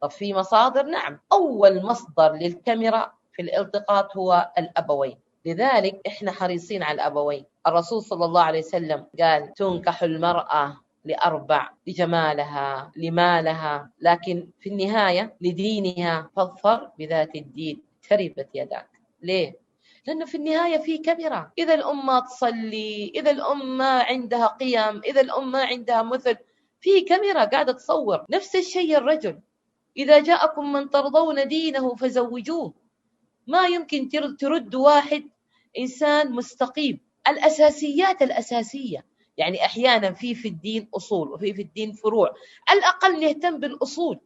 طب في مصادر؟ نعم. أول مصدر للكاميرا في الالتقاط هو الأبوين. لذلك إحنا حريصين على الأبوين. الرسول صلى الله عليه وسلم قال تنكح المرأة لأربع لجمالها لمالها لكن في النهاية لدينها فاظفر بذات الدين تربت يداك. ليه؟ لأنه في النهاية في كاميرا. إذا الأم ما تصلي إذا الأم ما عندها قيم إذا الأم ما عندها مثل في كاميرا قاعدة تصور نفس الشيء الرجل. إذا جاءكم من ترضون دينه فزوجوه. ما يمكن ترد واحد إنسان مستقيم. الأساسيات الأساسية. يعني أحيانا في في الدين أصول وفي في الدين فروع. الأقل نهتم بالأصول.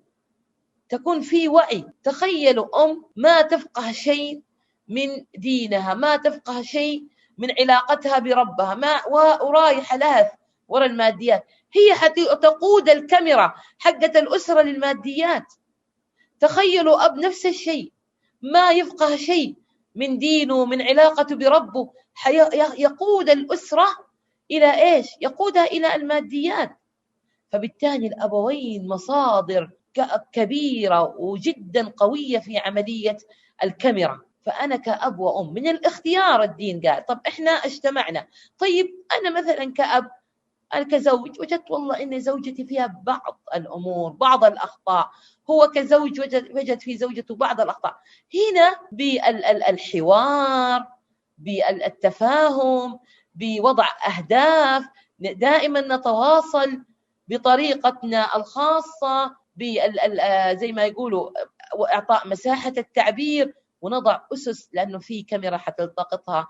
تكون في وعي. تخيلوا أم ما تفقه شيء من دينها ما تفقه شيء من علاقتها بربها ما ورايحة لهث ورا الماديات. هي تقود الكاميرا حقة الأسرة للماديات. تخيلوا أب نفس الشيء ما يفقه شيء من دينه من علاقته بربه. يقود الأسرة إلى إيش؟ يقودها إلى الماديات. فبالتالي الأبوين مصادر كبيرة وجدا قوية في عملية الكاميرا. فأنا كأب وأم من الاختيار الدين قال. طب إحنا اجتمعنا. طيب أنا مثلا كأب أنا كزوج وجدت والله إن زوجتي فيها بعض الأمور بعض الأخطاء. هو كزوج وجد, وجد في زوجته بعض الأخطاء. هنا بالحوار بالتفاهم بوضع أهداف دائما نتواصل بطريقتنا الخاصة زي ما يقولوا إعطاء مساحة التعبير ونضع أسس لأنه في كاميرا حتلتقطها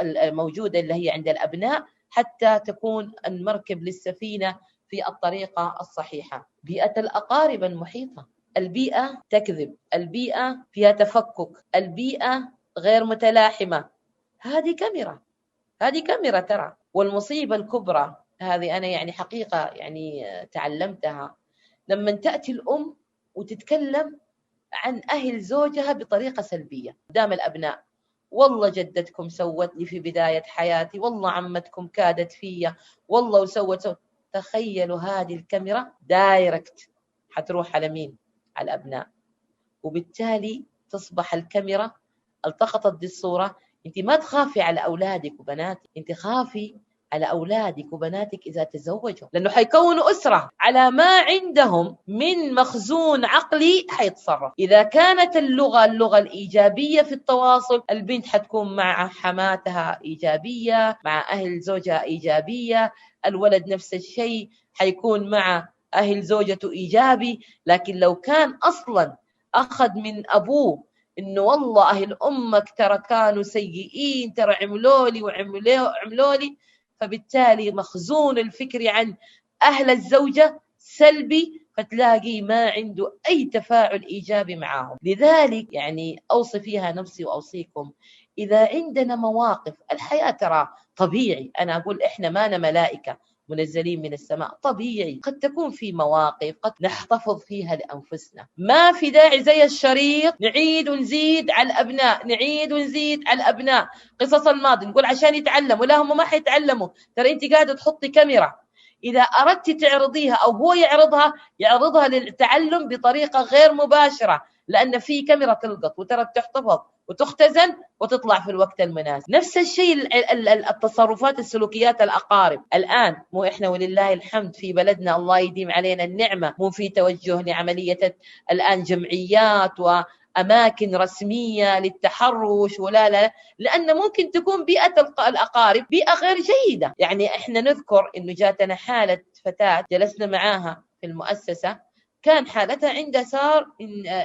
الموجودة اللي هي عند الأبناء. حتى تكون المركب للسفينة في الطريقة الصحيحة. بيئة الأقارب المحيطة. البيئة تكذب. البيئة فيها تفكك. البيئة غير متلاحمة. هذه كاميرا. هذه كاميرا ترى. والمصيبة الكبرى. هذه أنا يعني حقيقة يعني تعلمتها. لما تأتي الأم وتتكلم عن أهل زوجها بطريقة سلبية. قدام الأبناء والله جدتكم سوت لي في بداية حياتي والله عمتكم كادت فيا والله وسوت سوت. تخيلوا هذه الكاميرا direct حتروح على مين؟ على الأبناء. وبالتالي تصبح الكاميرا التقطت دي الصورة انت ما تخافي على أولادك وبناتك انت خافي على أولادك وبناتك إذا تزوجوا. لأنه حيكونوا أسرة على ما عندهم من مخزون عقلي حيتصرف. إذا كانت اللغة اللغة الإيجابية في التواصل البنت حتكون مع حماتها إيجابية مع أهل زوجها إيجابية الولد نفس الشيء حيكون مع أهل زوجته إيجابي. لكن لو كان أصلا أخذ من أبوه إنه والله أهل أمك ترى كانوا سيئين ترى عملوا لي وعملوا لي فبالتالي مخزون الفكري عن أهل الزوجة سلبي فتلاقي ما عنده أي تفاعل إيجابي معاهم. لذلك يعني أوصي فيها نفسي وأوصيكم إذا عندنا مواقف الحياة ترى طبيعي أنا أقول إحنا ما ملائكة. منزلين من السماء. طبيعي قد تكون في مواقف قد نحتفظ فيها لأنفسنا. ما في داعي زي الشريط. نعيد ونزيد على الأبناء. نعيد ونزيد على الأبناء. قصص الماضي. نقول عشان يتعلموا. لا هم ما حيتعلموا. ترى أنت قاعدة تحطي كاميرا. إذا أردت تعرضيها أو هو يعرضها يعرضها للتعلم بطريقة غير مباشرة لأن في كاميرا تلقط وترى تحتفظ. وتختزن وتطلع في الوقت المناسب. نفس الشيء التصرفات السلوكيات الأقارب. الآن مو إحنا ولله الحمد في بلدنا الله يديم علينا النعمة. مو في توجه لعملية الآن جمعيات و أماكن رسمية للتحرش ولا لا لأن ممكن تكون بيئة الأقارب بيئة غير جيدة. يعني إحنا نذكر إنه جاتنا حالة فتاة جلسنا معاها في المؤسسة. كان حالتها عندها صار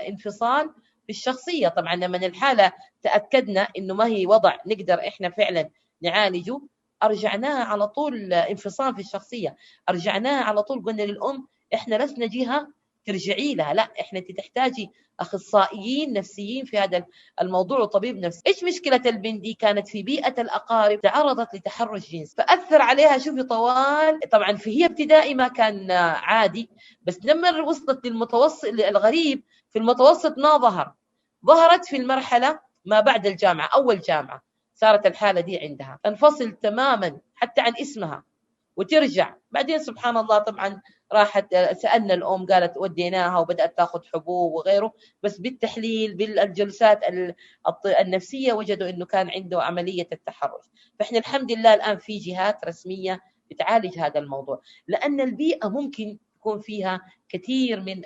انفصال في الشخصية طبعا لما الحالة تأكدنا إنه ما هي وضع نقدر إحنا فعلا نعالجه أرجعناها على طول انفصام في الشخصية. أرجعناها على طول قلنا للأم إحنا لسنا جهة ترجعي لها. لا إحنا انت تحتاجي أخصائيين نفسيين في هذا الموضوع وطبيب نفسي. إيش مشكلة البنت دي؟ كانت في بيئة الأقارب تعرضت لتحرش جنس. فأثر عليها شوفي طوال. طبعا في هي ابتدائي ما كان عادي بس لما وصلت للمتوسط الغريب في المتوسط ما ظهر. ظهرت في المرحلة ما بعد الجامعة أول جامعة صارت الحالة دي عندها. تنفصل تماما حتى عن اسمها وترجع. بعدين سبحان الله طبعا راحت سألنا الأم قالت وديناها وبدأت تأخذ حبوب وغيره بس بالتحليل بالجلسات النفسية وجدوا إنه كان عنده عملية التحرش. فإحنا الحمد لله الآن في جهات رسمية بتعالج هذا الموضوع. لأن البيئة ممكن يكون فيها كثير من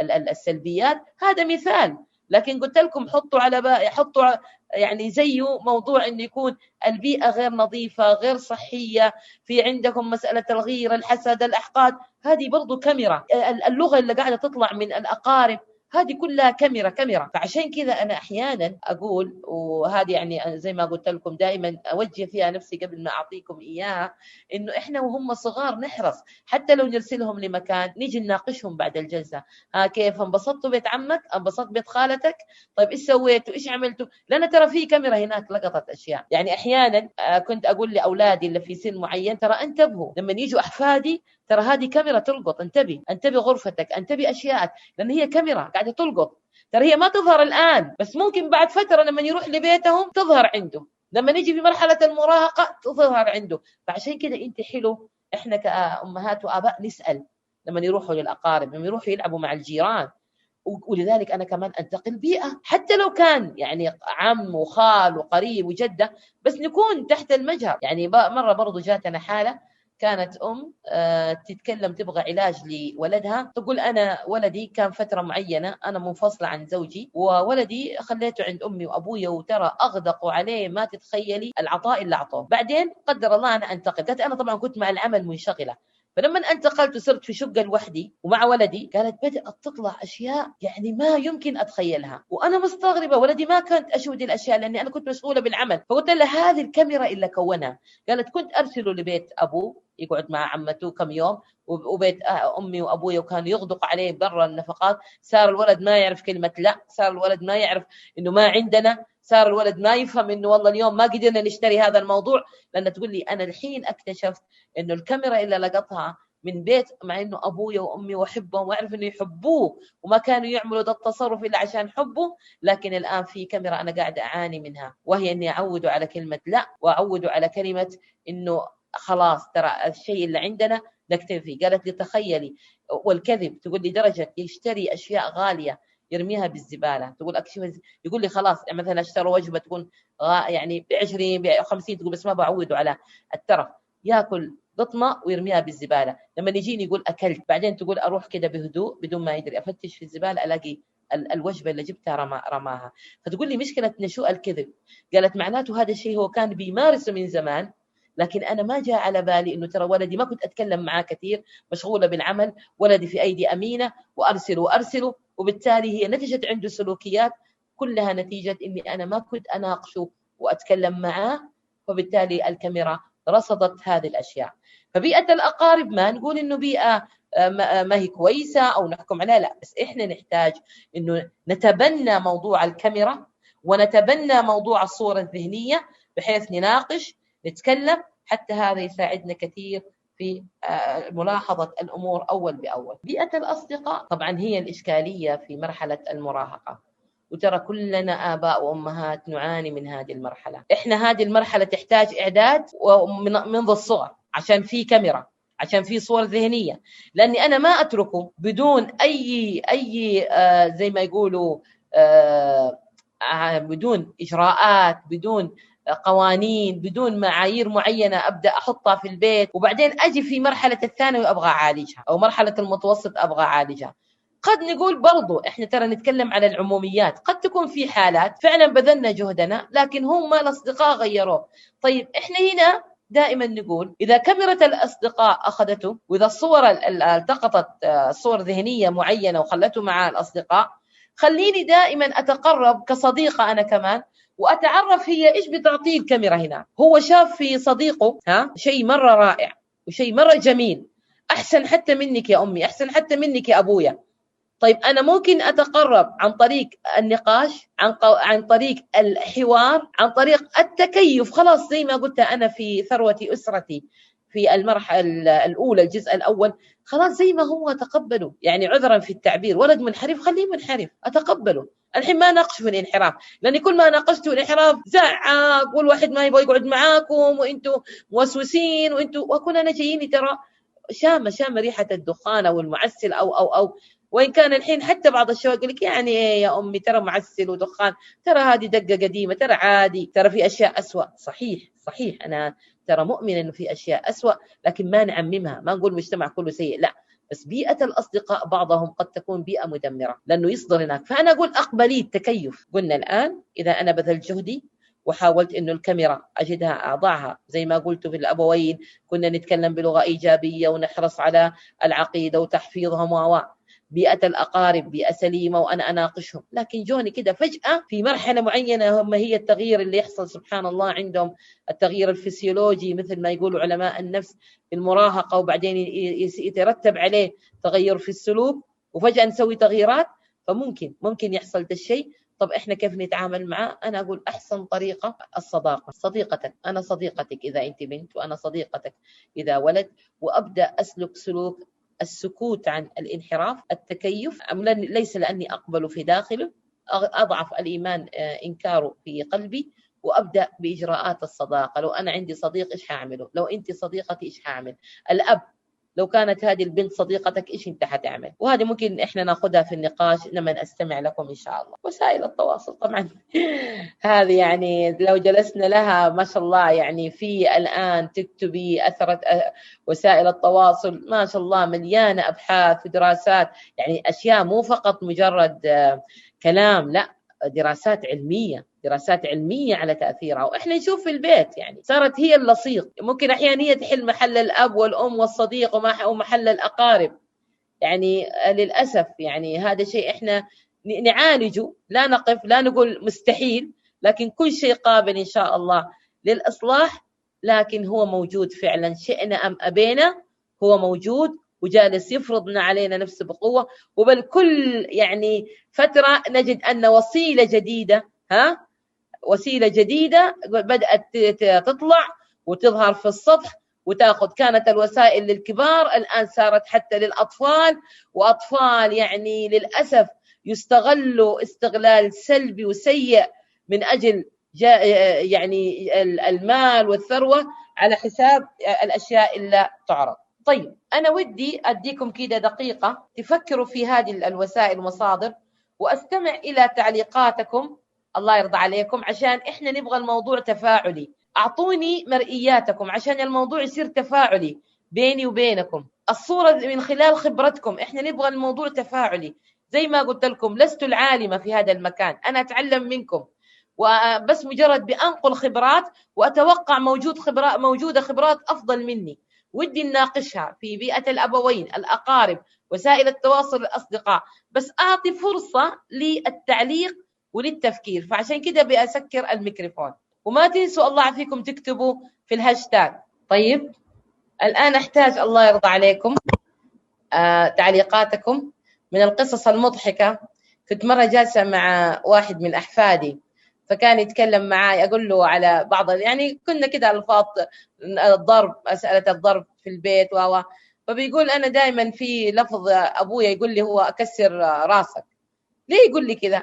السلبيات. هذا مثال. لكن قلت لكم حطوا على حطوا يعني زيه موضوع إنه يكون البيئة غير نظيفة غير صحية في عندكم مسألة الغيره الحسد الأحقاد. هذه برضو كاميرا. اللغة اللي قاعدة تطلع من الأقارب هذه كلها كاميرا كاميرا. فعشان كذا أنا أحيانا أقول وهذه يعني زي ما قلت لكم دائما أوجه فيها نفسي قبل ما أعطيكم إياها إنه إحنا وهم صغار نحرص. حتى لو نرسلهم لمكان نيجي نناقشهم بعد الجلسة. ها كيف؟ انبسطتوا بيت عمك؟ انبسطت بيت خالتك؟ طيب إيش سويتوا؟ إيش عملتوا؟ لأن ترى في كاميرا هناك لقطت أشياء. يعني أحيانا آه، كنت أقول لأولادي اللي في سن معين ترى انتبهوا. لما يجوا أحفادي ترى هذه كاميرا تلقط. انتبه انتبه غرفتك انتبه اشيائك لأن هي كاميرا قاعدة تلقط. ترى هي ما تظهر الآن بس ممكن بعد فترة لما يروح لبيتهم تظهر عنده لما نيجي في مرحلة المراهقة تظهر عنده فعشان كده أنت حلو إحنا كأمهات وآباء نسأل. لما يروحوا للأقارب لما يروحوا يلعبوا مع الجيران. ولذلك أنا كمان أنتقل بيئة. حتى لو كان يعني عم وخال وقريب وجدة بس نكون تحت المجهر. يعني مرة برضو جاتنا حالة كانت أم آه، تتكلم تبغى علاج لولدها. تقول أنا ولدي كان فترة معينة أنا منفصلة عن زوجي وولدي خليته عند أمي وأبويا وترى اغدقوا عليه ما تتخيلي العطاء اللي أعطوه. بعدين قدر الله أنا أنتقل. أنا طبعا كنت مع العمل منشغلة. فلما انتقلت وصرت في شقة لوحدي ومع ولدي قالت بدأت تطلع أشياء يعني ما يمكن أتخيلها. وأنا مستغربة ولدي ما كنت أشوف دي الأشياء لأني أنا كنت مشغوله بالعمل. فقلت لها هذه الكاميرا اللي كونها. قالت كنت أرسله لبيت أبوه يقعد مع عمته كم يوم وبيت أمي وأبوي وكانوا يغدق عليه برا النفقات. صار الولد ما يعرف كلمة لا صار الولد ما يعرف إنه ما عندنا. صار الولد ما يفهم إنه والله اليوم ما قدرنا نشتري هذا الموضوع لأن تقول لي أنا الحين اكتشفت إنه الكاميرا اللي لقطها من بيت مع إنه أبويا وأمي وأحبهم وأعرف إنه يحبوه وما كانوا يعملوا ده التصرف إلا عشان حبه لكن الآن في كاميرا أنا قاعدة أعاني منها وهي إني أعوده على كلمة لا وأعوده على كلمة إنه خلاص ترى الشيء اللي عندنا نكتفي. قالت لي تخيلي والكذب تقول لي درجة يشتري أشياء غالية يرميها بالزبالة. تقول اكشف يقول لي خلاص يعني مثلا اشترى وجبة تكون يعني ب 20 ب 50 تقول بس ما بعوده على الترف. ياكل قطمه ويرميها بالزبالة. لما يجيني يقول أكلت بعدين تقول أروح كده بهدوء بدون ما يدري أفتش في الزبالة ألاقي الوجبة اللي جبتها رما رماها. فتقول لي مشكلة نشوء الكذب. قالت معناته هذا الشيء هو كان بيمارسه من زمان لكن أنا ما جاء على بالي إنه ترى ولدي ما كنت أتكلم معاه كثير مشغولة بالعمل ولدي في أيدي أمينة وارسله وارسله وبالتالي هي نتجت عنده سلوكيات كلها نتيجة إني أنا ما كنت اناقشه وأتكلم معاه وبالتالي الكاميرا رصدت هذه الأشياء. فبيئة الأقارب ما نقول إنه بيئة آه، ما هي كويسة أو نحكم عليها لا بس إحنا نحتاج إنه نتبنى موضوع الكاميرا ونتبنى موضوع الصورة الذهنية بحيث نناقش نتكلم حتى هذا يساعدنا كثير في آه، ملاحظة الأمور أول بأول. بيئة الأصدقاء طبعا هي الإشكالية في مرحلة المراهقة. وترى كلنا آباء وأمهات نعاني من هذه المرحلة. إحنا هذه المرحلة تحتاج إعداد منذ الصغر عشان في كاميرا عشان في صور ذهنية. لأني أنا ما أتركه بدون أي أي آه زي ما يقولوا آه بدون إجراءات بدون قوانين بدون معايير معينة أبدأ أحطها في البيت وبعدين أجي في مرحلة الثانوي أبغى أعالجها أو مرحلة المتوسط أبغى أعالجها. قد نقول برضو إحنا ترى نتكلم على العموميات قد تكون في حالات فعلا بذلنا جهدنا لكن هم الأصدقاء غيروه. طيب إحنا هنا دائما نقول إذا كاميرا الأصدقاء أخذته وإذا الصور التقطت آه، صور ذهنية معينة وخلته مع الأصدقاء خليني دائما أتقرب كصديقة أنا كمان وأتعرف هي إيش بتعطيه الكاميرا هنا. هو شاف في صديقه ها شيء مرة رائع وشيء مرة جميل. أحسن حتى منك يا أمي أحسن حتى منك يا أبويا. طيب أنا ممكن أتقرب عن طريق النقاش عن قو... عن طريق الحوار عن طريق التكيف. خلاص زي ما قلت أنا في ثروة أسرتي في المرحله الأولى الجزء الأول. خلاص زي ما هو تقبله يعني عذرا في التعبير. ولد منحرف خليه منحرف. أتقبله. الحين ما ناقش في الانحراف لأني كل ما ناقشت الانحراف زعق والواحد ما يبغى يقعد معاكم وأنتم موسوسين وأنتم واكون أنا جاييني ترى شامه شامه ريحة الدخان أو المعسل أو أو أو وإن كان الحين حتى بعض الشباب يقول لك يعني إيه يا أمي ترى معسل ودخان ترى هذه دقة قديمة ترى عادي ترى في أشياء اسوء صحيح صحيح أنا ترى مؤمن إنه في أشياء اسوء لكن ما نعممها ما نقول المجتمع كله سيء لا. بس بيئة الأصدقاء بعضهم قد تكون بيئة مدمرة لأنه يصدر هناك. فأنا أقول أقبلي التكيف. قلنا الآن إذا أنا بذلت جهدي وحاولت إنه الكاميرا أجدها أضعها. زي ما قلت في الأبوين كنا نتكلم بلغة إيجابية ونحرص على العقيدة وتحفيظهم و بيئة الأقارب بيئة سليمة وأنا أناقشهم. لكن جوني كده فجأة في مرحلة معينة هم هي التغيير اللي يحصل سبحان الله عندهم التغيير الفسيولوجي مثل ما يقولوا علماء النفس في المراهقة وبعدين يترتب عليه تغير في السلوك وفجأة نسوي تغييرات. فممكن ممكن يحصل ده الشيء. طب إحنا كيف نتعامل معاه؟ أنا أقول أحسن طريقة الصداقة، صديقتك، أنا صديقتك إذا أنت بنت وأنا صديقتك إذا ولد وأبدأ أسلك سلوك السكوت عن الانحراف التكيف. ليس لأني أقبل في داخله أضعف الإيمان آه، إنكاره في قلبي وأبدأ بإجراءات الصداقة. لو أنا عندي صديق إيش هعمله لو أنت صديقتي إيش هعمل الأب لو كانت هذه البنت صديقتك إيش أنت حتعمل؟ وهذه ممكن إحنا ناخذها في النقاش لما أستمع لكم إن شاء الله. وسائل التواصل طبعا. هذه يعني لو جلسنا لها ما شاء الله يعني في الآن تكتبي أثرت وسائل التواصل ما شاء الله مليانة أبحاث ودراسات. يعني أشياء مو فقط مجرد كلام لا دراسات علمية. دراسات علمية على تأثيرها وإحنا نشوف في البيت يعني صارت هي اللصيق. ممكن أحيانا هي تحل محل الأب والأم والصديق ومحل الأقارب. يعني للأسف يعني هذا شيء إحنا نعالجه. لا نقف لا نقول مستحيل لكن كل شيء قابل إن شاء الله للإصلاح. لكن هو موجود فعلا. شئنا أم أبينا هو موجود وجالس يفرضنا علينا نفسه بقوة. وبل كل يعني فترة نجد أن وسيلة جديدة ها وسيلة جديدة بدأت تطلع وتظهر في السطح وتأخذ كانت الوسائل للكبار الآن صارت حتى للأطفال وأطفال يعني للأسف يستغلوا استغلال سلبي وسيء من أجل يعني المال والثروة على حساب الأشياء اللي تعرض. طيب أنا ودي أديكم كده دقيقة تفكروا في هذه الوسائل والمصادر وأستمع إلى تعليقاتكم الله يرضى عليكم عشان إحنا نبغى الموضوع تفاعلي. أعطوني مرئياتكم عشان الموضوع يصير تفاعلي بيني وبينكم. الصورة من خلال خبرتكم إحنا نبغى الموضوع تفاعلي. زي ما قلت لكم لست العالمة في هذا المكان أنا أتعلم منكم. وبس مجرد بأنقل خبرات وأتوقع موجود خبرات موجودة خبرات أفضل مني. ودي نناقشها في بيئة الأبوين الأقارب وسائل التواصل الأصدقاء. بس أعطي فرصة للتعليق وللتفكير. فعشان كده بأسكر الميكروفون. وما تنسوا الله يعافيكم تكتبوا في الهاشتاج. طيب الآن أحتاج الله يرضى عليكم آه تعليقاتكم من القصص المضحكة. كنت مرة جالسة مع واحد من أحفادي فكان يتكلم معي أقول له على بعض يعني كنا كده ألفاظ الضرب مسألة الضرب في البيت و فبيقول أنا دائما في لفظ أبويا يقول لي هو أكسر راسك. ليه يقول لي كذا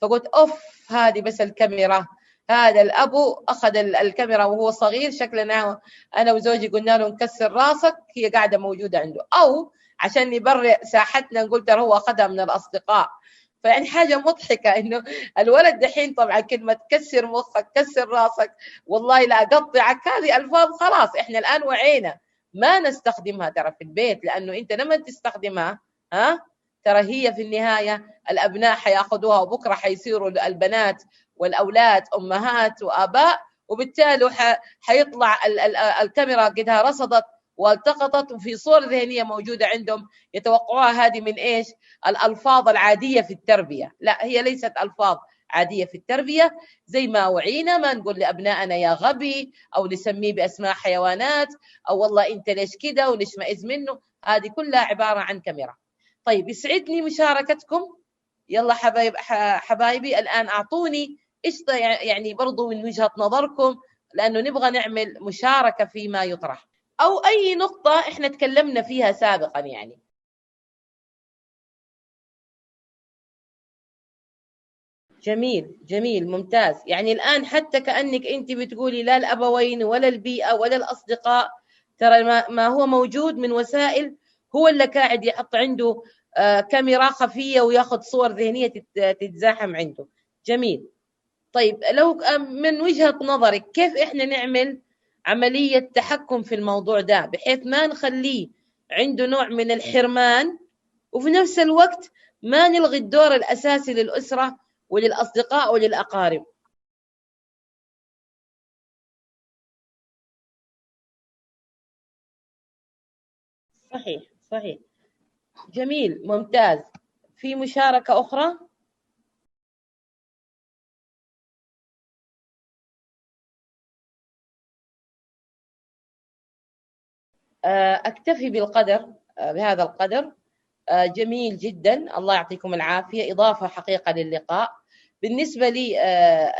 فقلت أوف هذه بس الكاميرا. هذا الابو أخذ الكاميرا وهو صغير شكلنا أنا وزوجي قلنا له نكسر راسك هي قاعدة موجودة عنده. أو عشان نبرئ ساحتنا نقول ترى هو أخذها من الأصدقاء. فيعني حاجة مضحكة إنه الولد دحين طبعا كلمة كسر مخك كسر راسك والله لا أقطعك. هذه ألفاظ خلاص إحنا الآن وعينا. ما نستخدمها ترى في البيت لأنه أنت لما تستخدمها ها؟ ترى هي في النهاية الأبناء حيأخذوها وبكرة حيصيروا البنات والأولاد أمهات وآباء وبالتالي حيطلع الكاميرا قدها رصدت والتقطت وفي صور ذهنية موجودة عندهم يتوقعوها هذه من إيش؟ الألفاظ العادية في التربية. لا هي ليست ألفاظ عادية في التربية. زي ما وعينا ما نقول لأبنائنا يا غبي أو نسميه بأسماء حيوانات أو والله أنت ليش كده ونشمئز منه؟ هذه كلها عبارة عن كاميرا. طيب يسعدني مشاركتكم. يلا حبايب حبايبي الآن أعطوني إيش يعني برضو من وجهة نظركم لأنه نبغى نعمل مشاركة فيما يطرح. أو أي نقطة إحنا تكلمنا فيها سابقا يعني. جميل جميل ممتاز. يعني الآن حتى كأنك أنت بتقولي لا الأبوين ولا البيئة ولا الأصدقاء ترى ما هو موجود من وسائل هو اللي قاعد يحط عنده آه، كاميرا خفية وياخذ صور ذهنية تتزاحم عنده. جميل. طيب لو من وجهة نظرك كيف إحنا نعمل عملية تحكم في الموضوع ده؟ بحيث ما نخليه عنده نوع من الحرمان وفي نفس الوقت ما نلغي الدور الأساسي للأسرة وللأصدقاء وللأقارب؟ صحيح. صحيح. جميل ممتاز. في مشاركة أخرى؟ آه، أكتفي بالقدر آه، بهذا القدر. آه، جميل جدا. الله يعطيكم العافية. إضافة حقيقة للقاء. بالنسبة لي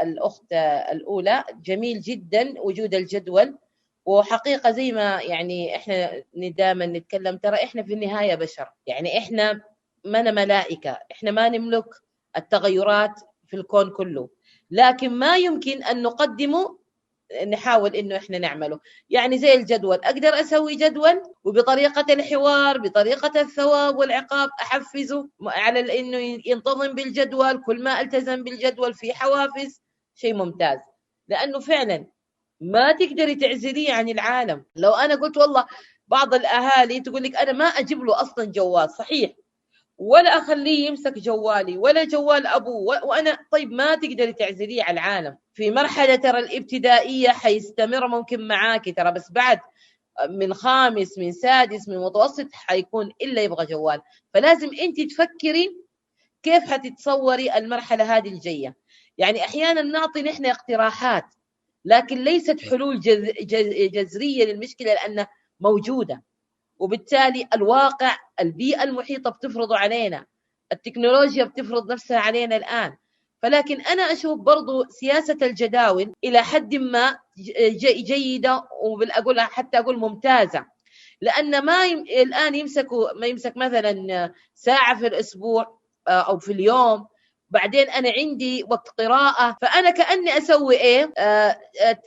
الأخت الأولى جميل جدا. وجود الجدول وحقيقة زي ما يعني إحنا دائما نتكلم ترى إحنا في النهاية بشر. يعني إحنا ما ملائكة. إحنا ما نملك التغيرات في الكون كله. لكن ما يمكن أن نقدمه نحاول إنه إحنا نعمله. يعني زي الجدول. أقدر أسوي جدول وبطريقة الحوار بطريقة الثواب والعقاب أحفزه على إنه ينتظم بالجدول. كل ما ألتزم بالجدول في حوافز شيء ممتاز. لأنه فعلا ما تقدري تعزليه عن العالم. لو أنا قلت والله بعض الأهالي تقول لك أنا ما أجيب له أصلا جوال صحيح. ولا أخليه يمسك جوالي ولا جوال أبوه وأنا طيب ما تقدري تعزليه على العالم. في مرحلة ترى الابتدائية حيستمر ممكن معاكي ترى بس بعد من خامس من سادس من متوسط حيكون إلا يبغى جوال. فلازم انت تفكري كيف حتتصوري المرحلة هذه الجاية. يعني أحيانا نعطي نحن اقتراحات. لكن ليست حلول جذرية للمشكلة لأنها موجودة. وبالتالي الواقع البيئة المحيطة بتفرضه علينا التكنولوجيا بتفرض نفسها علينا الآن. فلكن أنا أشوف برضو سياسة الجداول إلى حد ما جيدة وبالأقول حتى أقول ممتازة. لأن ما يم... الآن يمسكوا ما يمسك مثلا ساعة في الأسبوع آه، أو في اليوم بعدين أنا عندي وقت قراءة فأنا كأني أسوي إيه؟ آه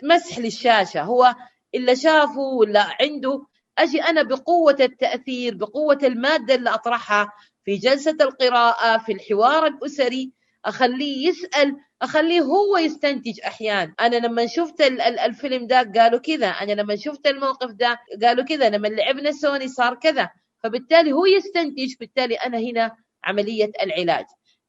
مسح للشاشة هو إلا شافه ولا عنده أجي أنا بقوة التأثير بقوة المادة اللي أطرحها في جلسة القراءة في الحوار الأسري أخليه يسأل أخليه هو يستنتج أحيانا أنا لما شفت الفيلم ده قالوا كذا أنا لما شفت الموقف ده قالوا كذا لما لعبنا سوني صار كذا فبالتالي هو يستنتج بالتالي أنا هنا عملية العلاج.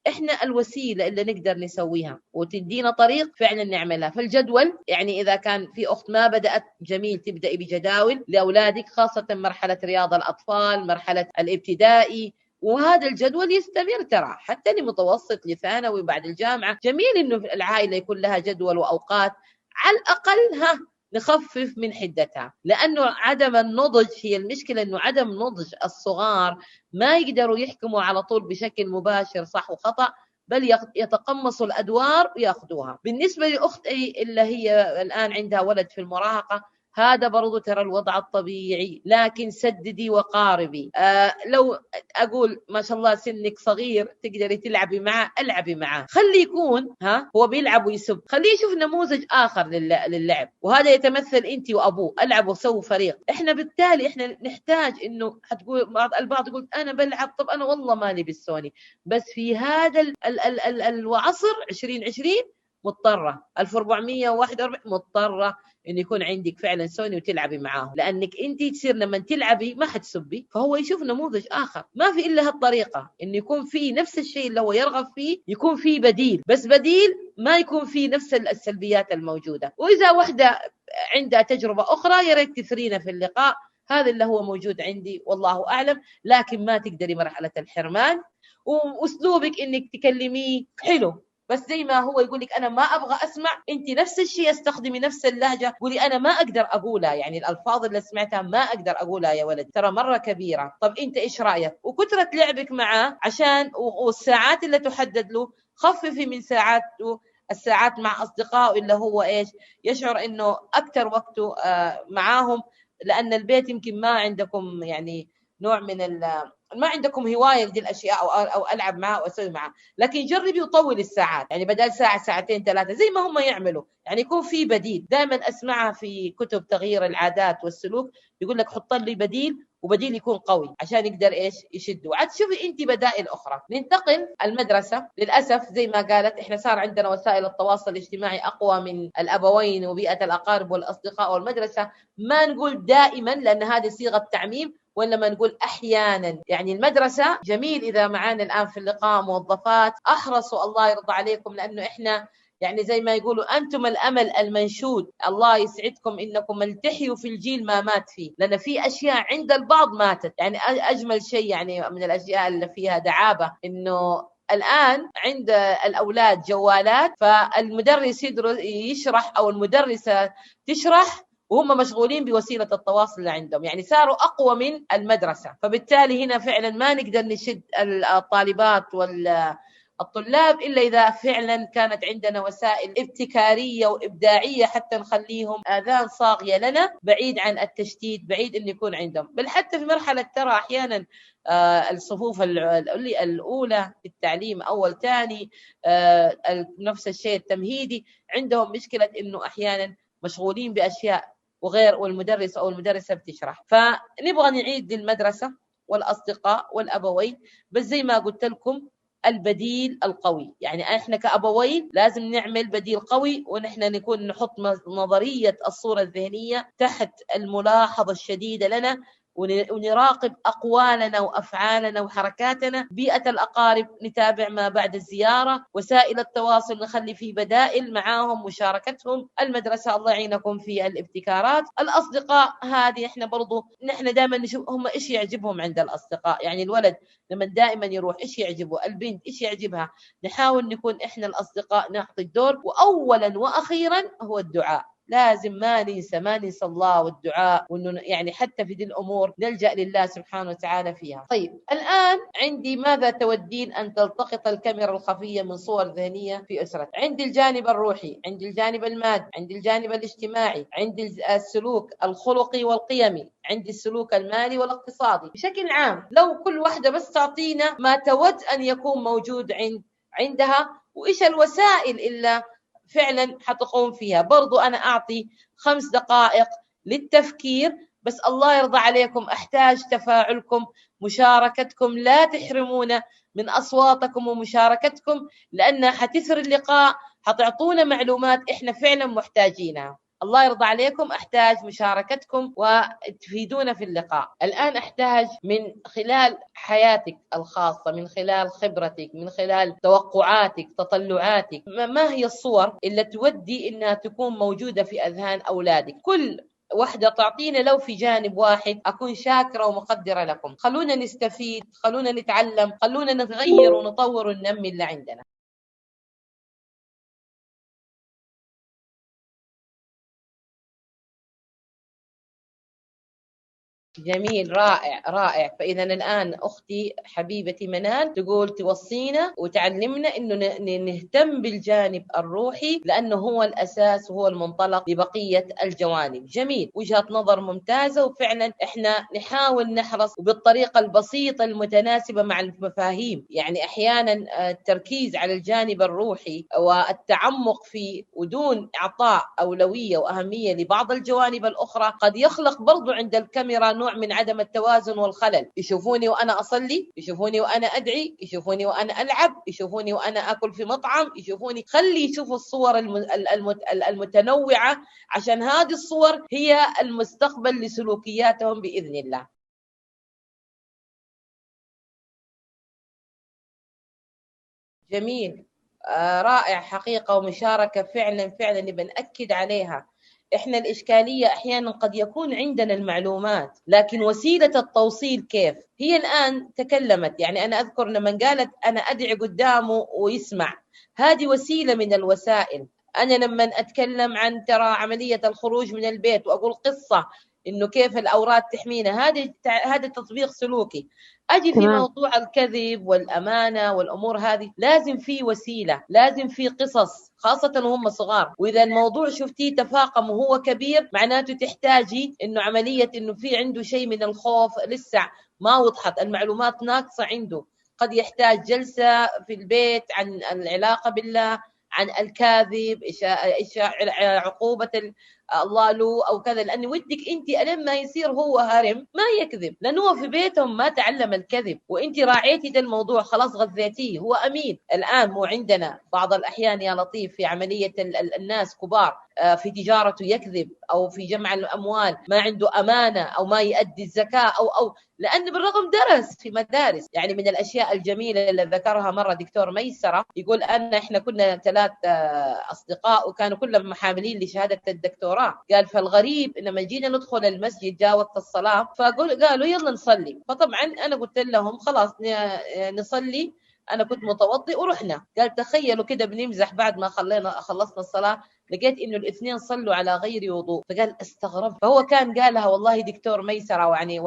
إحنا الوسيلة اللي نقدر نسويها وتدينا طريق فعلا نعملها. فالجدول يعني إذا كان في أخت ما بدأت جميل تبداي بجداول لأولادك خاصة مرحلة رياض الأطفال مرحلة الابتدائي. وهذا الجدول يستمر ترى حتى لمتوسط لثانوي بعد الجامعة. جميل إنه العائلة يكون لها جدول وأوقات. على الأقل ها نخفف من حدتها. لأنه عدم النضج هي المشكلة إنه عدم نضج الصغار ما يقدروا يحكموا على طول بشكل مباشر صح وخطأ بل يتقمصوا الأدوار ويأخذوها. بالنسبة لأختي اللي هي الآن عندها ولد في المراهقة هذا برضو ترى الوضع الطبيعي لكن سددي وقاربي. آه لو أقول ما شاء الله سنك صغير تقدري تلعبي معه ألعبي معه. خلي يكون ها هو بيلعب ويسب. خليه يشوف نموذج آخر للعب. وهذا يتمثل أنت وأبوه. ألعبوا سووا فريق. إحنا بالتالي إحنا نحتاج إنه حتقول بعض البعض يقول أنا بلعب طب أنا والله مالي بالسوني. بس في هذا ال ال ال ال العصر 2020 مضطرة. 1441 مضطرة انه يكون عندك فعلا سوني وتلعبي معاهم. لأنك أنت تصير لما تلعبي ما حتسبي فهو يشوف نموذج آخر. ما في إلا هالطريقة انه يكون في نفس الشيء اللي هو يرغب فيه يكون في بديل. بس بديل ما يكون في نفس السلبيات الموجودة. وإذا وحده عندها تجربة أخرى يا ريت تثرينا في اللقاء. هذا اللي هو موجود عندي والله أعلم. لكن ما تقدري مرحلة الحرمان. وأسلوبك إنك تكلميه حلو. بس زي ما هو يقول لك أنا ما أبغى أسمع أنت نفس الشيء استخدمي نفس اللهجة. قولي أنا ما أقدر أقولها يعني الألفاظ اللي سمعتها ما أقدر أقولها يا ولد ترى مرة كبيرة. طب أنت إيش رأيك؟ وكثرة لعبك معاه عشان والساعات اللي تحدد له خففي من ساعاته الساعات مع أصدقائه اللي هو إيش؟ يشعر إنه أكثر وقته آه، معاهم لأن البيت يمكن ما عندكم يعني نوع من ال ما عندكم هواية لدي الأشياء أو أو ألعب معها واسوي معها لكن جربي وطول الساعات يعني بدل ساعة ساعتين ثلاثة زي ما هم يعملوا يعني يكون في بديل. دائما أسمعها في كتب تغيير العادات والسلوك يقول لك حط لي بديل وبديل يكون قوي عشان يقدر إيش؟ يشده. عاد شوفي انت بدائل أخرى. ننتقل المدرسة. للأسف زي ما قالت إحنا صار عندنا وسائل التواصل الاجتماعي أقوى من الأبوين وبيئة الأقارب والأصدقاء والمدرسة. ما نقول دائما لأن هذه صيغة تعميم وإنما نقول أحيانا. يعني المدرسة جميل إذا معانا الآن في اللقاء موظفات. أحرصوا الله يرضى عليكم لأنه إحنا يعني زي ما يقولوا أنتم الأمل المنشود. الله يسعدكم إنكم التحيوا في الجيل ما مات فيه. لأن في أشياء عند البعض ماتت. يعني أجمل شيء يعني من الأشياء اللي فيها دعابة إنه الآن عند الأولاد جوالات فالمدرس يشرح أو المدرسة تشرح وهم مشغولين بوسيلة التواصل اللي عندهم. يعني صاروا أقوى من المدرسة. فبالتالي هنا فعلا ما نقدر نشد الطالبات وال الطلاب إلا إذا فعلا كانت عندنا وسائل ابتكارية وإبداعية حتى نخليهم آذان صاغية لنا بعيد عن التشتيت بعيد انه يكون عندهم. بل حتى في مرحلة ترى أحيانا آه، الصفوف الأولى في التعليم أول ثاني آه، نفس الشيء التمهيدي عندهم مشكلة إنه أحيانا مشغولين بأشياء وغير والمدرس أو المدرسة بتشرح. فنبغى نعيد للمدرسة والأصدقاء والأبوين بس زي ما قلت لكم البديل القوي. يعني إحنا كأبوين لازم نعمل بديل قوي ونحن نكون نحط نظرية الصورة الذهنية تحت الملاحظة الشديدة لنا ونراقب أقوالنا وأفعالنا وحركاتنا. بيئة الأقارب نتابع ما بعد الزيارة. وسائل التواصل نخلي فيه بدائل معاهم مشاركتهم. المدرسة الله يعينكم في الابتكارات. الأصدقاء هذه إحنا برضو نحن دائما نشوف هم إيش يعجبهم عند الأصدقاء. يعني الولد لما دائما يروح إيش يعجبه؟ البنت إيش يعجبها؟ نحاول نكون إحنا الأصدقاء نعطي الدور. وأولا وأخيرا هو الدعاء. لازم ما ننسى ما ننسى الله والدعاء وإنه يعني حتى في دي الأمور نلجأ لله سبحانه وتعالى فيها. طيب الآن عندي ماذا تودين أن تلتقط الكاميرا الخفية من صور ذهنية في أسرتك؟ عندي الجانب الروحي، عندي الجانب المادي، عندي الجانب الاجتماعي، عندي السلوك الخلقي والقيمي، عندي السلوك المالي والاقتصادي بشكل عام لو كل واحدة بس تعطينا ما تود أن يكون موجود عند عندها وإيش الوسائل إلا فعلا حتقوم فيها. برضو أنا أعطي خمس دقائق للتفكير بس الله يرضى عليكم أحتاج تفاعلكم مشاركتكم لا تحرمونا من أصواتكم ومشاركتكم لأنها حتثر اللقاء حتعطونا معلومات إحنا فعلا محتاجينها. الله يرضى عليكم أحتاج مشاركتكم وتفيدونا في اللقاء. الآن أحتاج من خلال حياتك الخاصة من خلال خبرتك من خلال توقعاتك تطلعاتك ما هي الصور اللي تودي إنها تكون موجودة في أذهان أولادك؟ كل واحدة تعطينا لو في جانب واحد أكون شاكرة ومقدرة لكم. خلونا نستفيد خلونا نتعلم خلونا نتغير ونطور وننمي اللي عندنا. جميل رائع رائع. فإذا الآن أختي حبيبتي منال تقول توصينا وتعلمنا إنه نهتم بالجانب الروحي لأنه هو الأساس وهو المنطلق لبقية الجوانب. جميل وجهة نظر ممتازة. وفعلا إحنا نحاول نحرص بالطريقة البسيطة المتناسبة مع المفاهيم. يعني أحيانا التركيز على الجانب الروحي والتعمق فيه ودون اعطاء أولوية وأهمية لبعض الجوانب الأخرى قد يخلق برضو عند الكاميرا نوع من عدم التوازن والخلل. يشوفوني وأنا أصلي يشوفوني وأنا أدعي يشوفوني وأنا ألعب يشوفوني وأنا آكل في مطعم يشوفوني. خلي يشوفوا الصور المتنوعة عشان هذه الصور هي المستقبل لسلوكياتهم بإذن الله. جميل. آه رائع حقيقة ومشاركة فعلا فعلا. بنأكد عليها. إحنا الإشكالية أحيانا قد يكون عندنا المعلومات لكن وسيلة التوصيل كيف؟ هي الآن تكلمت يعني أنا أذكر لما قالت أنا أدعي قدامه ويسمع. هذه وسيلة من الوسائل. أنا لما أتكلم عن ترى عملية الخروج من البيت وأقول قصة إنه كيف الأوراد تحمينا. هذه هذا تطبيق سلوكي. أجي في موضوع الكذب والأمانة والأمور هذه لازم في وسيلة لازم في قصص خاصة وهم صغار. وإذا الموضوع شفتيه تفاقم وهو كبير معناته تحتاجي إنه عملية إنه في عنده شيء من الخوف لسه ما وضحت. المعلومات ناقصة عنده. قد يحتاج جلسة في البيت عن العلاقة بالله عن الكاذب عقوبة الله له أو كذا لأن ودك أنت الين ما يصير هو هرم ما يكذب. لأنه هو في بيتهم ما تعلم الكذب. وأنت راعيتي ده الموضوع خلاص غذيتيه. هو أمين. الآن مو عندنا. بعض الأحيان يا لطيف في عملية الناس كبار آه، في تجارته يكذب أو في جمع الأموال ما عنده أمانة أو ما يؤدي الزكاة أو أو لأن بالرغم درس في مدارس. يعني من الأشياء الجميلة اللي ذكرها مرة دكتور ميسرة يقول أن إحنا كنا ثلاث آه، أصدقاء وكانوا كلهم محاملين لشهادة الدكتوراه. قال فالغريب لما جينا ندخل المسجد جاء وقت الصلاة فقول قالوا يلا نصلي. فطبعا أنا قلت لهم خلاص نصلي. أنا كنت متوضئ ورحنا. قال تخيلوا كده بنمزح بعد ما خلينا خلصنا الصلاة لقيت إنه الاثنين صلوا على غير وضوء. فقال استغربت فهو كان قالها والله دكتور ميسرة يعني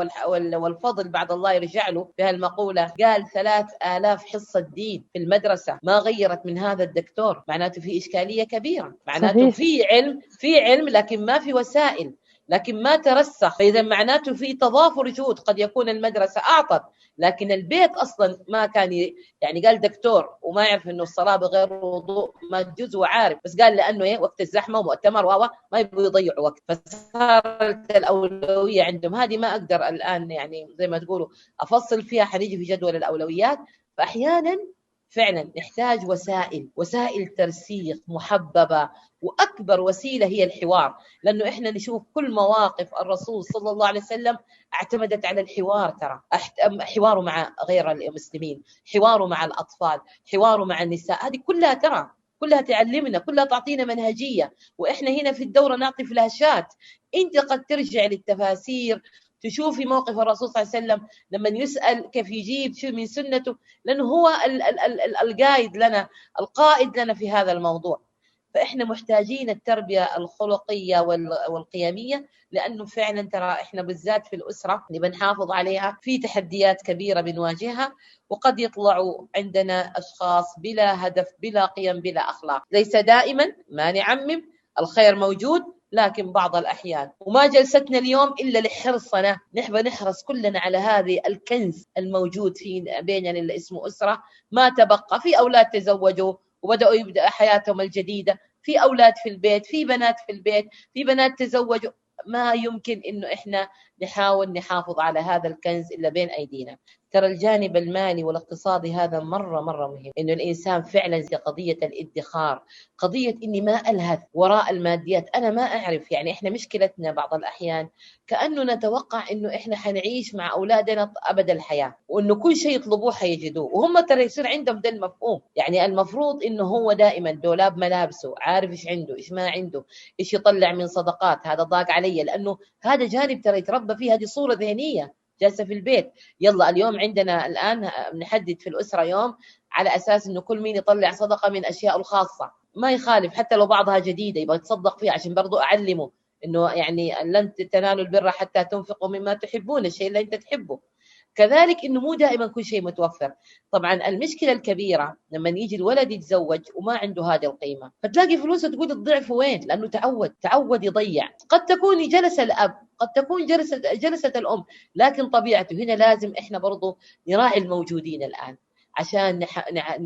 والفضل بعد الله يرجع له بهالمقولة. قال ثلاث آلاف حصة دين في المدرسة ما غيرت من هذا الدكتور. معناته في إشكالية كبيرة. معناته في علم في علم لكن ما في وسائل لكن ما ترسخ. فإذا معناته في تضافر جهود قد يكون المدرسة أعطت. لكن البيت أصلا ما كان يعني قال دكتور وما يعرف إنه الصلاة بغير وضوء ما تجوز وعارف بس قال لأنه إيه وقت الزحمة ومؤتمر و ما يبغوا يضيعوا وقت. فصارت الأولوية عندهم. هذه ما أقدر الآن يعني زي ما تقولوا أفصل فيها حنيجي في جدول الأولويات. فاحيانا فعلا نحتاج وسائل وسائل ترسيخ محببة وأكبر وسيلة هي الحوار لأنه إحنا نشوف كل مواقف الرسول صلى الله عليه وسلم اعتمدت على الحوار ترى حواره مع غير المسلمين حواره مع الأطفال حواره مع النساء هذه كلها ترى كلها تعلمنا كلها تعطينا منهجية وإحنا هنا في الدورة نعطي فلاشات أنت قد ترجع للتفاسير تشوفي موقف الرسول صلى الله عليه وسلم لما يسأل كيف يجيب شو من سنته؟ لأنه هو القائد لنا القائد لنا في هذا الموضوع. فإحنا محتاجين التربية الخلقية والقيمية لأنه فعلا ترى إحنا بالذات في الأسرة اللي بنحافظ عليها في تحديات كبيرة بنواجهها وقد يطلعوا عندنا أشخاص بلا هدف بلا قيم بلا أخلاق. ليس دائما ما نعمم الخير موجود لكن بعض الأحيان. وما جلستنا اليوم إلا لحرصنا. نحب نحرص كلنا على هذه الكنز الموجود في بيننا اللي اسمه أسرة. ما تبقى. في أولاد تزوجوا وبدأوا يبدأ حياتهم الجديدة. في أولاد في البيت. في بنات في البيت. في بنات تزوجوا. ما يمكن إنه إحنا نحاول نحافظ على هذا الكنز إلا بين أيدينا. ترى الجانب المالي والاقتصادي هذا مرة مرة مهم. إنه الإنسان فعلا زي قضية الادخار قضية إني ما ألهث وراء الماديات. أنا ما أعرف يعني إحنا مشكلتنا بعض الأحيان كأنه نتوقع إنه إحنا حنعيش مع أولادنا أبد الحياة وإنه كل شيء يطلبوه حيجدوه وهم ترى يصير عندهم ده المفهوم. يعني المفروض إنه هو دائما دولاب ملابسه عارف إيش عنده إيش ما عنده إيش يطلع من صدقات هذا ضاق علي لأنه هذا جانب ترى يتربى فيه هذه صورة ذهنية جالسة في البيت. يلا اليوم عندنا الآن بنحدد في الأسرة يوم على أساس إنه كل مين يطلع صدقة من اشياء الخاصة. ما يخالف حتى لو بعضها جديدة يبغى يتصدق فيها عشان برضو أعلمه إنه يعني لن تنالوا البر حتى تنفقوا مما تحبون الشيء اللي أنت تحبه. كذلك إنه مو دائما كل شيء متوفر. طبعا المشكلة الكبيرة لما يجي الولد يتزوج وما عنده هذه القيمة فتلاقي فلوسه تقول الضعف وين؟ لأنه تعود تعود يضيع. قد تكون جلس الأب قد تكون جلسة جلسة الأم لكن طبيعته هنا لازم إحنا برضو نراعي الموجودين الآن عشان نح... نح...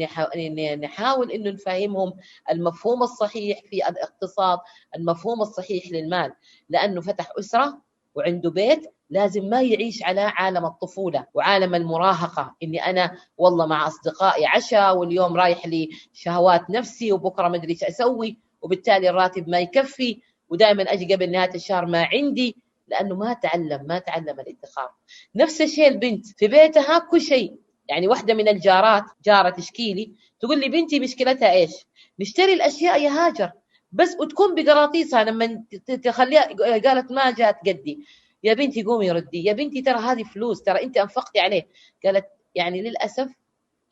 نحاول إنه نفهمهم المفهوم الصحيح في الاقتصاد المفهوم الصحيح للمال. لأنه فتح أسرة وعنده بيت لازم ما يعيش على عالم الطفولة وعالم المراهقة إني أنا والله مع أصدقائي عشاء واليوم رايح لي شهوات نفسي وبكرة ما أدري إيش أسوي وبالتالي الراتب ما يكفي ودائما أجي قبل نهاية الشهر ما عندي لأنه ما تعلم ما تعلم الادخار. نفس الشيء البنت في بيتها كل شيء يعني واحدة من الجارات جارة تشكيلي تقول لي بنتي مشكلتها إيش؟ نشتري الأشياء يا هاجر بس وتكون بقراطيسها لما تخليها قالت ما جات قدي. يا بنتي قومي ردي يا بنتي ترى هذه فلوس ترى أنت أنفقتي عليه. قالت يعني للأسف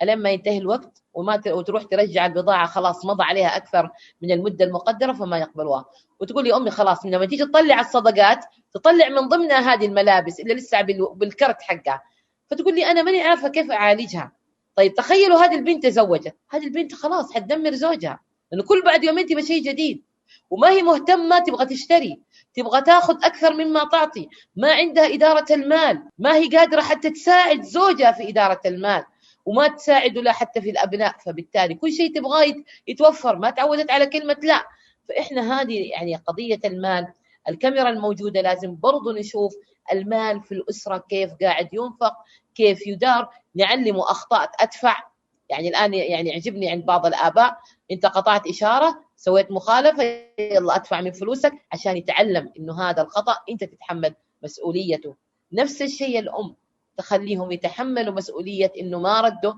لما ينتهي الوقت وما وتروح ترجع البضاعة خلاص مضى عليها أكثر من المدة المقدرة فما يقبلوها. وتقول لي أمي خلاص لما تيجي تطلع الصدقات تطلع من ضمنها هذه الملابس اللي لسه بالكرت حقها. فتقول لي أنا ماني عارفة كيف أعالجها. طيب تخيلوا هذه البنت تزوجت. هذه البنت خلاص حتدمر زوجها لأنه كل بعد يومين تبغى شيء جديد. وما هي مهتمة تبغى تشتري. تبغى تاخذ أكثر مما تعطي. ما عندها إدارة المال. ما هي قادرة حتى تساعد زوجها في إدارة المال. وما تساعد ولا حتى في الأبناء. فبالتالي كل شيء تبغاه يتوفر. ما تعودت على كلمة لا. فإحنا هذه يعني قضية المال. الكاميرا الموجودة لازم برضو نشوف المال في الأسرة كيف قاعد ينفق كيف يدار. نعلمه أخطاء ادفع يعني الآن يعني يعجبني عند بعض الآباء. أنت قطعت إشارة. سويت مخالفة يلا أدفع من فلوسك عشان يتعلم إنه هذا الخطأ أنت تتحمل مسؤوليته. نفس الشيء الأم تخليهم يتحملوا مسؤولية إنه ما ردوا.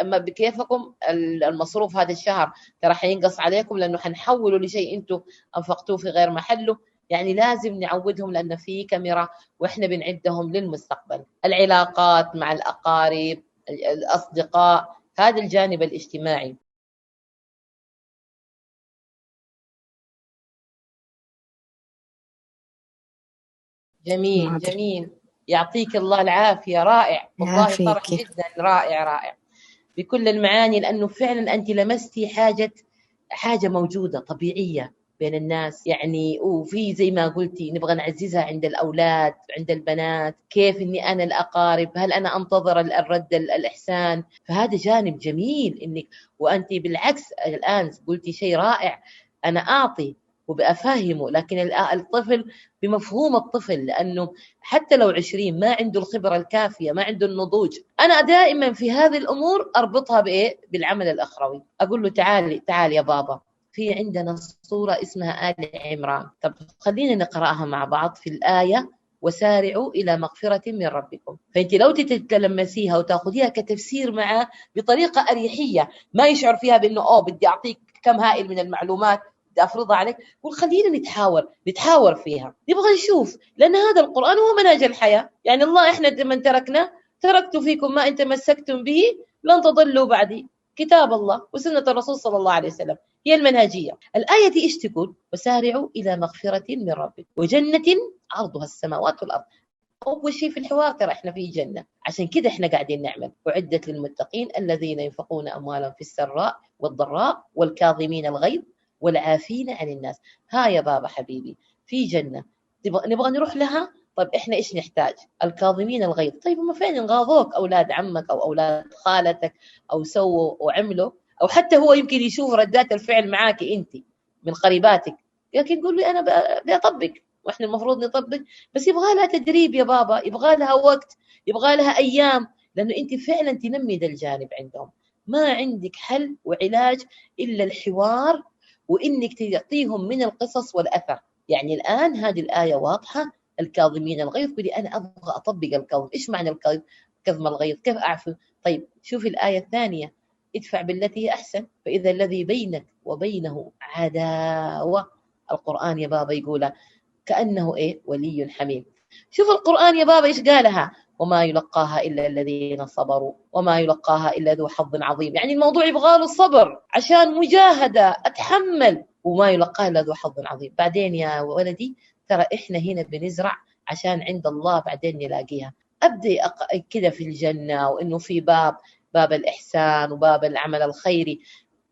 أما بكيفكم المصروف هذا الشهر ترى حينقص عليكم لأنه حنحوله لشيء أنتم أنفقتوه في غير محله. يعني لازم نعودهم لأن في كاميرا وإحنا بنعدهم للمستقبل. العلاقات مع الأقارب الأصدقاء هذا الجانب الاجتماعي. جميل جميل. يعطيك الله العافية رائع. والله طرح جدا رائع رائع. بكل المعاني لأنه فعلا أنت لمستي حاجة حاجة موجودة طبيعية بين الناس. يعني وفي زي ما قلتي نبغى نعززها عند الأولاد عند البنات. كيف أني أنا الأقارب؟ هل أنا أنتظر الرد الإحسان؟ فهذا جانب جميل إنك وأنت بالعكس الآن قلتي شيء رائع. أنا أعطي وبأفهمه لكن الطفل بمفهوم الطفل لأنه حتى لو عشرين ما عنده الخبرة الكافية ما عنده النضوج. أنا دائما في هذه الأمور أربطها بإيه؟ بالعمل الأخروي. أقول له تعالي تعالي يا بابا. في عندنا صورة اسمها آل عمران. طب خلينا نقرأها مع بعض في الآية وسارعوا إلى مغفرة من ربكم. فأنت لو تتلمسيها وتأخذيها كتفسير معه بطريقة أريحية ما يشعر فيها بأنه أوه بدي أعطيك كم هائل من المعلومات. أفرضها عليك قول خلينا نتحاور نتحاور فيها. نبغى نشوف لأن هذا القرآن هو منهج الحياة. يعني الله إحنا من تركنا تركت فيكم ما ان تمسكتم به لن تضلوا بعدي. كتاب الله وسنة الرسول صلى الله عليه وسلم. هي المنهجية. الآية إيش تقول؟ وسارعوا إلى مغفرة من ربكم. وجنة عرضها السماوات والأرض. أول شيء في الحوار ترى إحنا في جنة. عشان كذا إحنا قاعدين نعمل. أعدت للمتقين الذين ينفقون اموالهم في السراء والضراء والكاظمين الغيظ. والعافين عن الناس. ها يا بابا حبيبي في جنة. نبغى نروح لها؟ طيب إحنا إيش نحتاج؟ الكاظمين الغيظ. طيب هم فين غاضوك أولاد عمك أو أولاد خالتك أو سووا وعملوا أو حتى هو يمكن يشوف ردات الفعل معاك انت من قريباتك. لكن قول لي أنا بدي أطبق وإحنا المفروض نطبق. بس يبغى لها تدريب يا بابا يبغى لها وقت يبغى لها أيام. لأنه انت فعلا تنمي ذا الجانب عندهم. ما عندك حل وعلاج إلا الحوار وإنك تعطيهم من القصص والأثر. يعني الآن هذه الآية واضحة الكاظمين الغيظ قولي أنا أبغى أطبق الكظم إيش معنى الكظم كظم الغيظ كيف اعفو طيب شوفي الآية الثانية. ادفع بالتي هي أحسن فإذا الذي بينك وبينه عداوة. القرآن يا بابا يقول كأنه إيه؟ ولي حميم. شوف القرآن يا بابا إيش قالها؟ وما يلقاها إلا الذين صبروا وما يلقاها إلا ذو حظ عظيم. يعني الموضوع يبغى له صبر عشان مجاهدة أتحمل وما يلقاها إلا ذو حظ عظيم. بعدين يا ولدي ترى إحنا هنا بنزرع عشان عند الله بعدين نلاقيها. أبدأ كده في الجنة وإنه في باب باب الإحسان وباب العمل الخيري.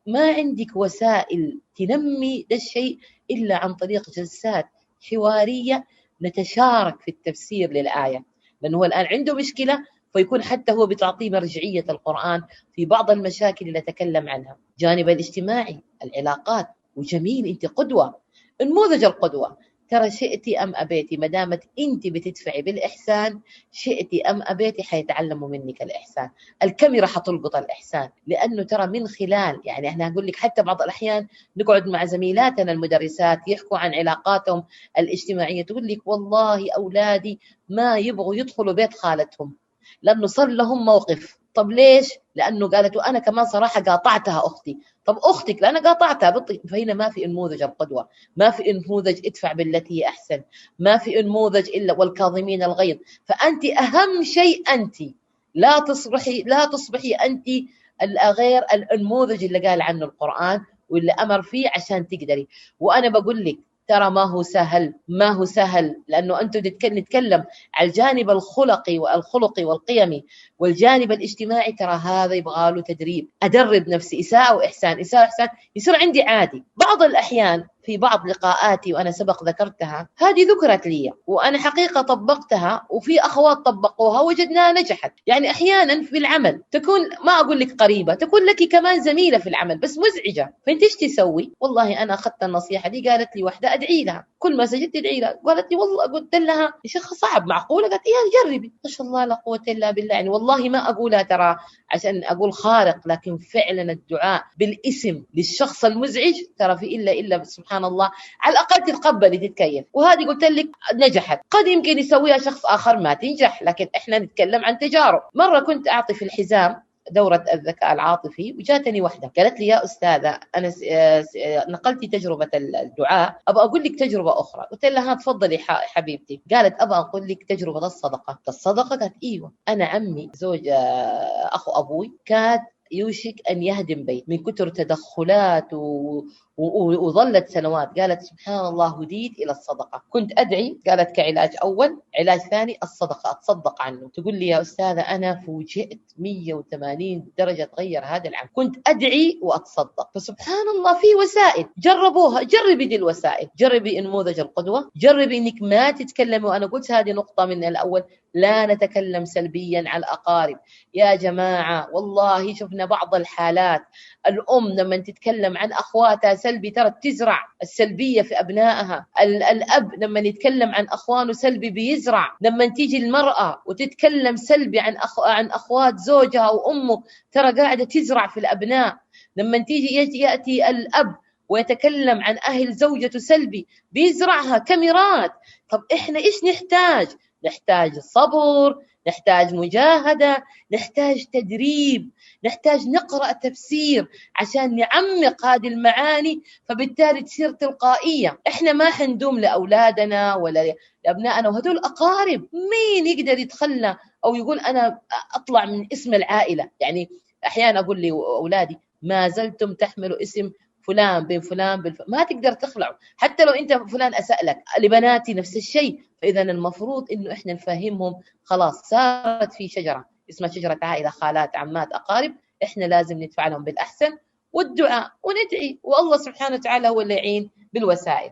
ما عندك وسائل تنمي ده الشيء إلا عن طريق جلسات حوارية نتشارك في التفسير للآية. لأنه هو الآن عنده مشكلة فيكون حتى هو بتعطيه مرجعية القرآن في بعض المشاكل اللي تكلم عنها. جانب الاجتماعي العلاقات وجميل أنت قدوة. نموذج القدوة. ترى شئتي أم أبيتي؟ ما دامت أنت بتدفعي بالإحسان شئتي أم أبيتي حيتعلموا منك الإحسان الكاميرا حتلقط الإحسان لأنه ترى من خلال يعني إحنا أقول لك حتى بعض الأحيان نقعد مع زميلاتنا المدرسات يحكوا عن علاقاتهم الاجتماعية تقول لك والله أولادي ما يبغوا يدخلوا بيت خالتهم لأنه صار لهم موقف. طب ليش؟ لأنه قالت وأنا كمان صراحة قاطعتها أختي. طب أختك لأنا قاطعتها. بطي فهنا ما في نموذج القدوة. ما في نموذج ادفع بالتي هي أحسن. ما في نموذج إلا والكاظمين الغيظ. فأنت أهم شيء أنت. لا تصبحي لا تصبحي أنت غير النموذج اللي قال عنه القرآن واللي أمر فيه عشان تقدري. وأنا بقول لك ترى ما هو سهل ما هو سهل لأنه أنتم نتكلم على الجانب الخلقي والخلقي والقيمي والجانب الاجتماعي ترى هذا يبغى له تدريب. أدرب نفسي إساءة وإحسان إساءة وإحسان يصير عندي عادي. بعض الأحيان في بعض لقاءاتي وأنا سبق ذكرتها هذه ذكرت لي وأنا حقيقة طبقتها وفي أخوات طبقوها وجدناها نجحت. يعني أحيانا في العمل تكون ما أقول لك قريبة تكون لك كمان زميلة في العمل بس مزعجة. فأنت إيش تسوي؟ والله أنا أخذت النصيحة دي قالت لي واحدة أدعي لها. كل ما سجدت أدعي لها قالت لي والله قلت لها يا شيخ صعب معقولة؟ قالت يا جربي. ما شاء الله لا قوة إلا بالله. يعني والله ما أقولها ترى عشان أقول خارق لكن فعلا الدعاء بالاسم للشخص المزعج ترى في إلا إلا سبحان الله. على الأقل تتقبلي تتكيف. وهذه قلت لك نجحت. قد يمكن يسويها شخص آخر ما تنجح لكن إحنا نتكلم عن تجارب. مرة كنت أعطي في الحزام دورة الذكاء العاطفي وجاتني واحدة قالت لي يا أستاذة أنا نقلتي تجربة الدعاء. أبغى أقول لك تجربة أخرى. قلت لها تفضلي حبيبتي. قالت أبغى أقول لك تجربة الصدقة. الصدقة قالت إيوه أنا عمي زوج أخو أبوي كان يوشك أن يهدم بيت من كثر تدخلات. وظلت سنوات قالت سبحان الله هديت إلى الصدقة. كنت أدعي قالت كعلاج أول علاج ثاني الصدقة أتصدق عنه. تقول لي يا أستاذة أنا فوجئت 180 درجة تغير هذا العام. كنت أدعي وأتصدق. فسبحان الله في وسائل. جربوها. جربي دي الوسائل. جربي نموذج القدوة. جربي إنك ما تتكلمي. وأنا قلت هذه نقطة من الأول. لا نتكلم سلبيا على الأقارب. يا جماعة والله شفنا بعض الحالات. الأم لما تتكلم عن أخواتها سلبي ترى تزرع السلبية في أبنائها. الأب لما يتكلم عن أخوانه سلبي بيزرع. لما تيجي المرأة وتتكلم سلبي عن أخ... عن أخوات زوجها وأمه ترى قاعدة تزرع في الأبناء. لما تيجي يأتي الأب ويتكلم عن أهل زوجته سلبي بيزرعها كاميرات. طب إحنا إيش نحتاج؟ نحتاج صبر نحتاج مجاهدة نحتاج تدريب نحتاج نقرأ تفسير عشان نعمق هذه المعاني فبالتالي تصير تلقائية. إحنا ما حندوم لأولادنا ولا لأبنائنا وهدول أقارب. مين يقدر يتخلى أو يقول أنا أطلع من اسم العائلة؟ يعني أحيانا أقول لأولادي ما زلتم تحملوا اسم فلان بين فلان بين. ما تقدر تخلعه. حتى لو أنت فلان اساء لك لبناتي نفس الشيء فإذا المفروض إنه إحنا نفهمهم. خلاص صارت في شجرة اسمها شجرة عائلة خالات عمات أقارب. إحنا لازم ندفع لهم بالأحسن والدعاء وندعي. والله سبحانه وتعالى هو اللي يعين بالوسائل.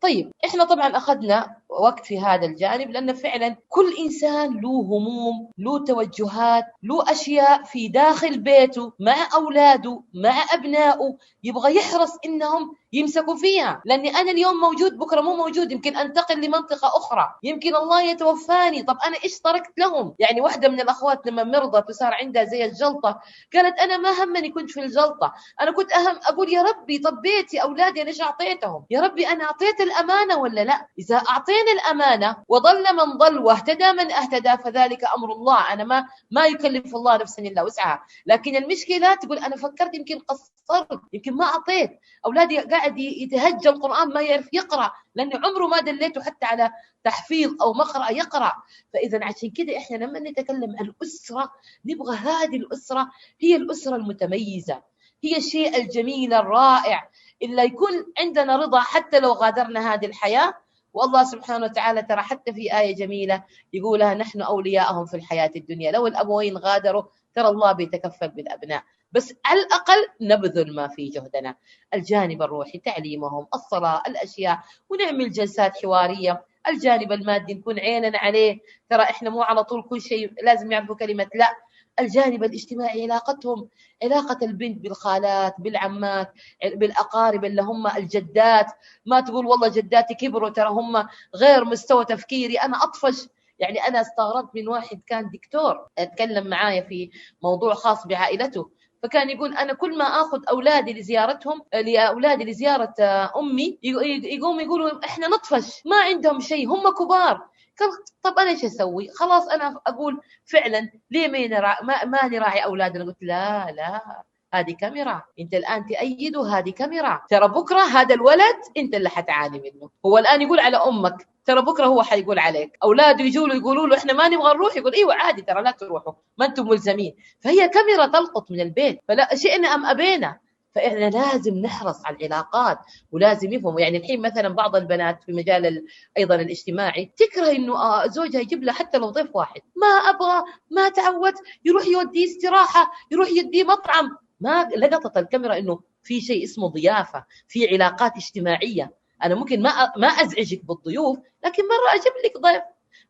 طيب إحنا طبعا أخذنا وقت في هذا الجانب لأن فعلا كل إنسان له هموم له توجهات له أشياء في داخل بيته مع أولاده مع أبنائه يبغى يحرص إنهم يمسكوا فيها. لأني أنا اليوم موجود بكرة مو موجود يمكن أنتقل لمنطقة أخرى. يمكن الله يتوفاني. طب أنا إيش تركت لهم؟ يعني واحدة من الأخوات لما مرضت وصار عندها زي الجلطة قالت أنا ما همني كنت في الجلطة. أنا كنت أهم أقول يا ربي طب بيتي أولادي أنا إيش أعطيتهم؟ يا ربي أنا أعطيت الأمانة ولا لا؟ إذا اعطينا الأمانة وضل من ضل واهتدى من اهتدى فذلك أمر الله. أنا ما ما يكلف الله نفسا إلا وسعها. لكن المشكلة تقول أنا فكرت يمكن قصرت يمكن ما أعطيت. أولادي قاعد يتهجى القرآن ما يعرف يقرأ لأنه عمره ما دليته حتى على تحفيظ أو مقرأ يقرأ. فإذا عشان كده إحنا لما نتكلم عن الأسرة نبغى هذه الأسرة هي الأسرة المتميزة. هي الشيء الجميل الرائع. إلا يكون عندنا رضا حتى لو غادرنا هذه الحياة والله سبحانه وتعالى ترى حتى في آية جميلة يقولها نحن أولياءهم في الحياة الدنيا. لو الأبوين غادروا ترى الله بيتكفل بالأبناء. بس على الأقل نبذل ما في جهدنا. الجانب الروحي تعليمهم الصلاة الأشياء. ونعمل جلسات حوارية. الجانب المادي نكون عيننا عليه. ترى إحنا مو على طول كل شيء لازم يعرفوا كلمة لا. الجانب الاجتماعي علاقتهم علاقة البنت بالخالات بالعمات بالأقارب اللي هم الجدات. ما تقول والله جداتي كبروا ترى هم غير مستوى تفكيري. أنا أطفش. يعني أنا استغربت من واحد كان دكتور أتكلم معايا في موضوع خاص بعائلته. فكان يقول أنا كل ما آخذ أولادي لزيارتهم لأولادي لزيارة أمي يقوم يقولوا إحنا نطفش. ما عندهم شيء. هم كبار. قال طب أنا إيش أسوي؟ خلاص أنا أقول فعلا ليه ما ما, ما نراعي اولادنا؟ قلت لا لا هذه كاميرا. أنت الآن تأيده هذه كاميرا. ترى بكرة هذا الولد أنت اللي حتعاني منه. هو الآن يقول على أمك ترى بكرة هو حيقول عليك. أولاده يجوا له يقولوا له إحنا ما نبغى نروح يقول إيوه عادي ترى لا تروحوا ما أنتم ملزمين. فهي كاميرا تلقط من البيت. فلا شئنا أم أبينا؟ فإحنا لازم نحرص على العلاقات ولازم يفهموا يعني الحين مثلا بعض البنات في مجال أيضا الاجتماعي تكره إنه آه، زوجها يجيب لها حتى لو ضيف واحد. ما أبغى ما تعود يروح يوديه استراحة يروح يديه مطعم. ما لقطت الكاميرا إنه في شيء اسمه ضيافة في علاقات اجتماعية. أنا ممكن ما ما أزعجك بالضيوف لكن مرة أجيب لك ضيف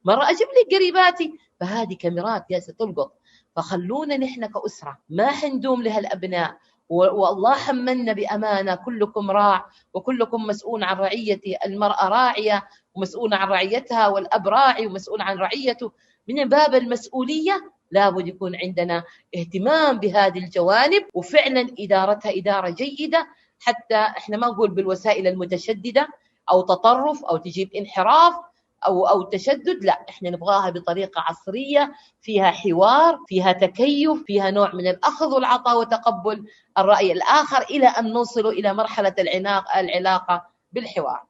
مرة أجيب لك قريباتي. فهذه كاميرات جالسة تلقط. فخلونا نحن كأسرة ما حندوم لهالأبناء. والله حملنا بأمانة كلكم راع وكلكم مسؤول عن رعيته المرأة راعية ومسؤوله عن رعيتها والأب راعي ومسؤول عن رعيته. من باب المسؤولية لابد يكون عندنا اهتمام بهذه الجوانب وفعلا إدارتها إدارة جيدة. حتى إحنا ما نقول بالوسائل المتشددة أو تطرف أو تجيب انحراف أو أو تشدد لا إحنا نبغاها بطريقة عصرية فيها حوار فيها تكيف فيها نوع من الأخذ والعطاء وتقبل الرأي الآخر إلى أن نوصل إلى مرحلة العناق العلاقة بالحوار.